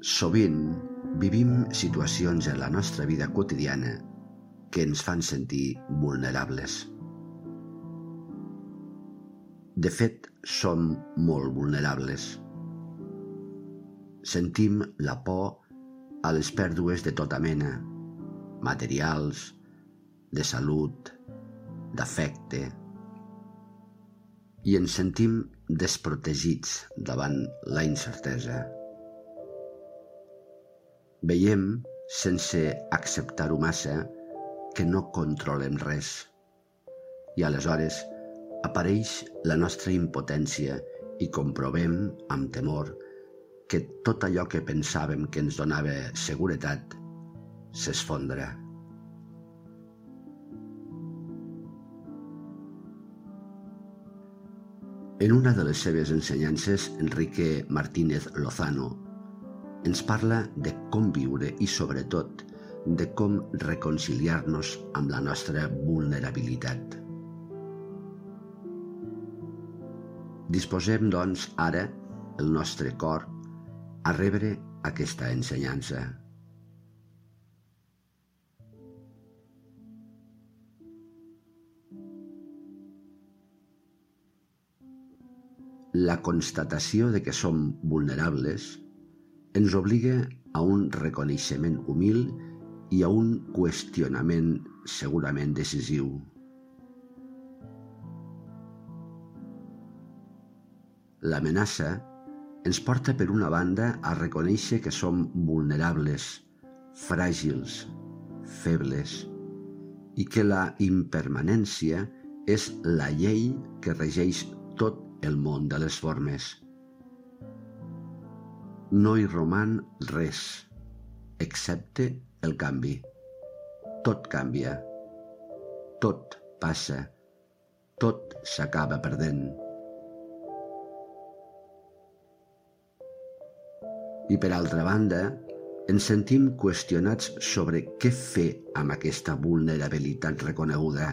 Sovint vivim situacions en la nostra vida quotidiana que ens fan sentir vulnerables. De fet, som molt vulnerables. Sentim la por a les pèrdues de tota mena, materials, de salut, d'afecte, i ens sentim desprotegits davant la incertesa. Veiem, sense acceptar-ho massa, que no controlem res. I aleshores apareix la nostra impotència i comprovem, amb temor, que tot allò que pensàvem que ens donava seguretat s'esfondra. En una de les seves ensenyances, Enrique Martínez Lozano ens parla de com viure i, sobretot, de com reconciliar-nos amb la nostra vulnerabilitat. Disposem, doncs, ara, el nostre cor a rebre aquesta ensenyança. La constatació de que som vulnerables ens obliga a un reconeixement humil i a un qüestionament segurament decisiu. L'amenaça ens porta per una banda a reconèixer que som vulnerables, fràgils, febles i que la impermanència és la llei que regeix tot el món de les formes no hi roman res, excepte el canvi. Tot canvia, tot passa, tot s'acaba perdent. I per altra banda, ens sentim qüestionats sobre què fer amb aquesta vulnerabilitat reconeguda,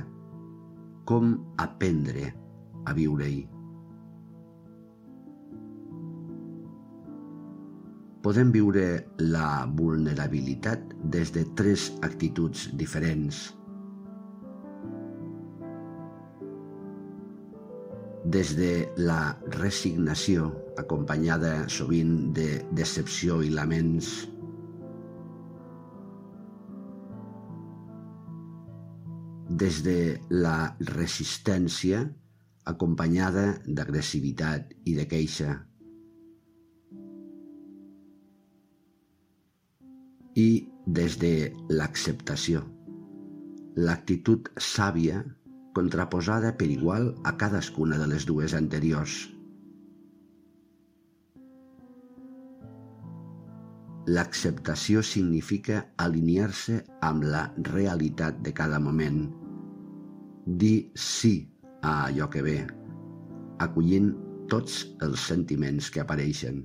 com aprendre a viure-hi. Podem viure la vulnerabilitat des de tres actituds diferents. Des de la resignació, acompanyada sovint de decepció i laments, des de la resistència, acompanyada d'agressivitat i de queixa, i des de l'acceptació. L'actitud sàvia contraposada per igual a cadascuna de les dues anteriors. L'acceptació significa alinear-se amb la realitat de cada moment, dir sí a allò que ve, acollint tots els sentiments que apareixen.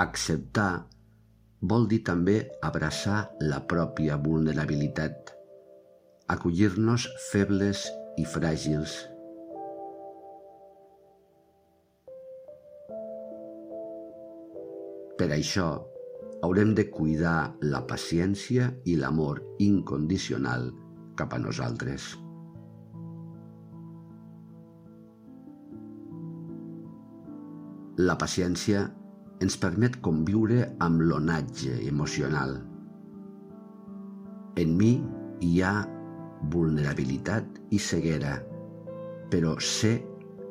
Acceptar vol dir també abraçar la pròpia vulnerabilitat, acollir-nos febles i fràgils. Per això, haurem de cuidar la paciència i l'amor incondicional cap a nosaltres. La paciència ens permet conviure amb l'onatge emocional. En mi hi ha vulnerabilitat i ceguera, però sé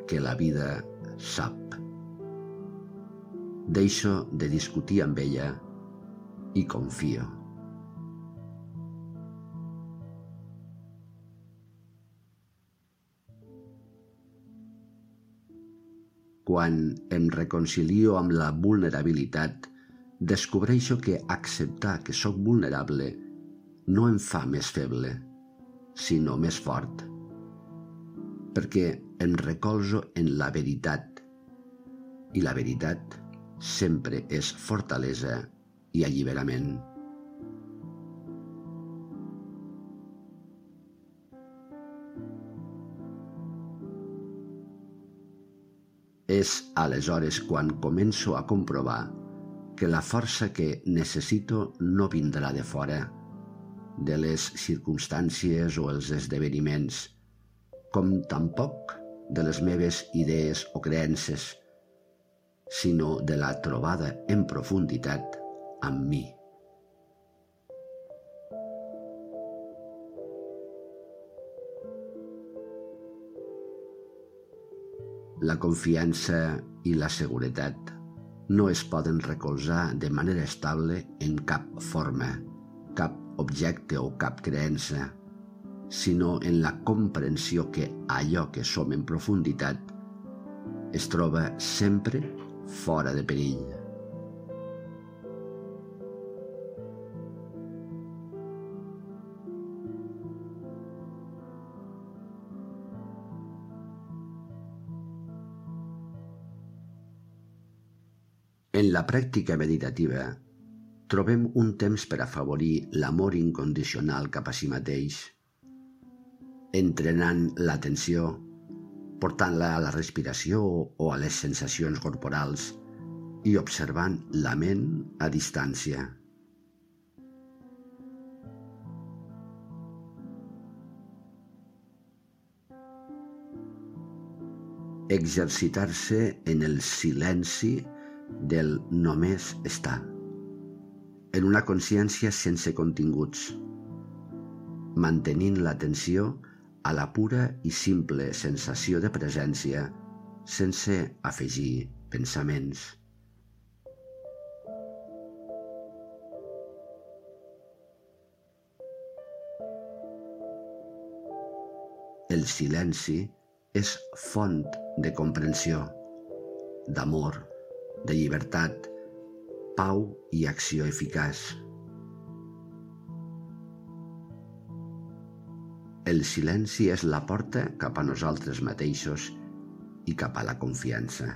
que la vida sap. Deixo de discutir amb ella i confio. Quan em reconcilio amb la vulnerabilitat, descobreixo que acceptar que sóc vulnerable no em fa més feble, sinó més fort. Perquè em recolzo en la veritat. I la veritat sempre és fortalesa i alliberament. És aleshores quan començo a comprovar que la força que necessito no vindrà de fora, de les circumstàncies o els esdeveniments, com tampoc de les meves idees o creences, sinó de la trobada en profunditat amb mi. La confiança i la seguretat no es poden recolzar de manera estable en cap forma, cap objecte o cap creença, sinó en la comprensió que allò que som en profunditat es troba sempre fora de perill. En la pràctica meditativa trobem un temps per afavorir l'amor incondicional cap a si mateix, entrenant l'atenció, portant-la a la respiració o a les sensacions corporals i observant la ment a distància. Exercitar-se en el silenci del només estar, en una consciència sense continguts, mantenint l'atenció a la pura i simple sensació de presència sense afegir pensaments. El silenci és font de comprensió, d'amor, de llibertat, pau i acció eficaç. El silenci és la porta cap a nosaltres mateixos i cap a la confiança.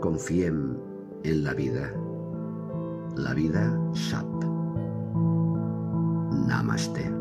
Confiem en la vida. La vida sap. Namaste.